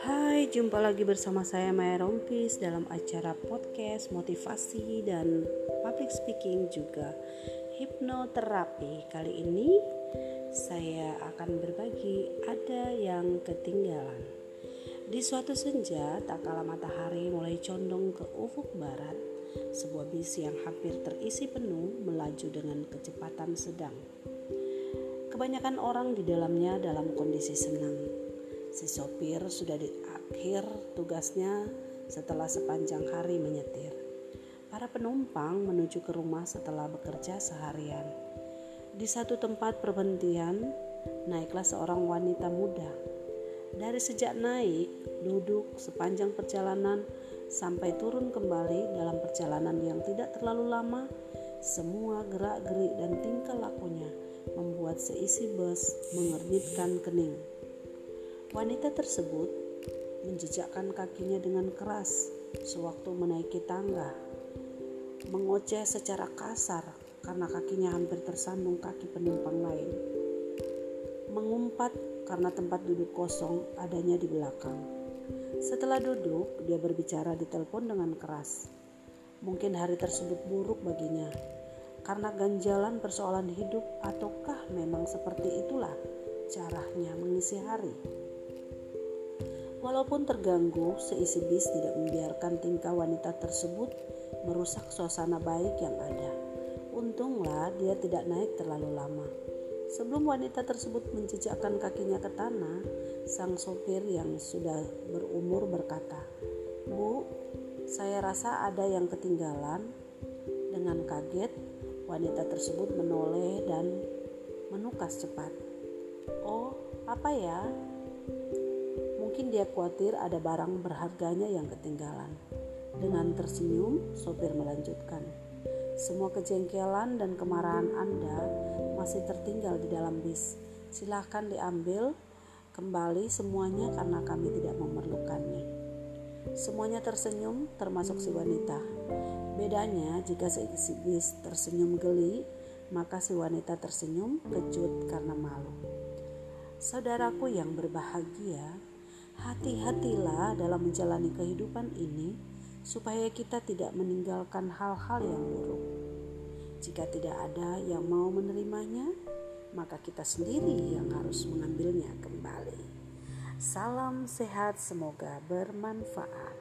Hai, jumpa lagi bersama saya Maya Rompis dalam acara podcast motivasi dan public speaking juga hipnoterapi. Kali ini saya akan berbagi ada yang ketinggalan. Di suatu senja, tak kala matahari mulai condong ke ufuk barat, sebuah bis yang hampir terisi penuh melaju dengan kecepatan sedang. Kebanyakan orang di dalamnya dalam kondisi senang. Si sopir sudah di akhir tugasnya setelah sepanjang hari menyetir. Para penumpang menuju ke rumah setelah bekerja seharian. Di satu tempat perhentian, naiklah seorang wanita muda. Dari sejak naik, duduk sepanjang perjalanan, sampai turun kembali dalam perjalanan yang tidak terlalu lama, semua gerak-gerik dan tingkah lakunya membuat seisi bus mengernyitkan kening. Wanita tersebut menjejakkan kakinya dengan keras sewaktu menaiki tangga, mengoceh secara kasar karena kakinya hampir tersandung kaki penumpang lain, mengumpat karena tempat duduk kosong adanya di belakang setelah duduk, dia berbicara di telepon dengan keras. Mungkin hari tersebut buruk baginya, karena ganjalan persoalan hidup ataukah memang seperti itulah caranya mengisi hari. Walaupun terganggu, seisi bis tidak membiarkan tingkah wanita tersebut merusak suasana baik yang ada. Untunglah dia tidak naik terlalu lama. Sebelum wanita tersebut menjejakkan kakinya ke tanah, sang sopir yang sudah berumur berkata, "Bu, saya rasa ada yang ketinggalan." Dengan kaget, wanita tersebut menoleh dan menukas cepat. "Oh, apa ya?" Mungkin dia khawatir ada barang berharganya yang ketinggalan. Dengan tersenyum, sopir melanjutkan, "Semua kejengkelan dan kemarahan Anda masih tertinggal di dalam bis. Silahkan diambil kembali semuanya karena kami tidak memerlukannya. Semuanya tersenyum termasuk si wanita. Bedanya jika si bis tersenyum geli, maka si wanita tersenyum kejut karena malu. Saudaraku yang berbahagia, hati-hatilah dalam menjalani kehidupan ini supaya kita tidak meninggalkan hal-hal yang buruk. Jika tidak ada yang mau menerimanya, maka kita sendiri yang harus mengambilnya kembali. Salam sehat, semoga bermanfaat.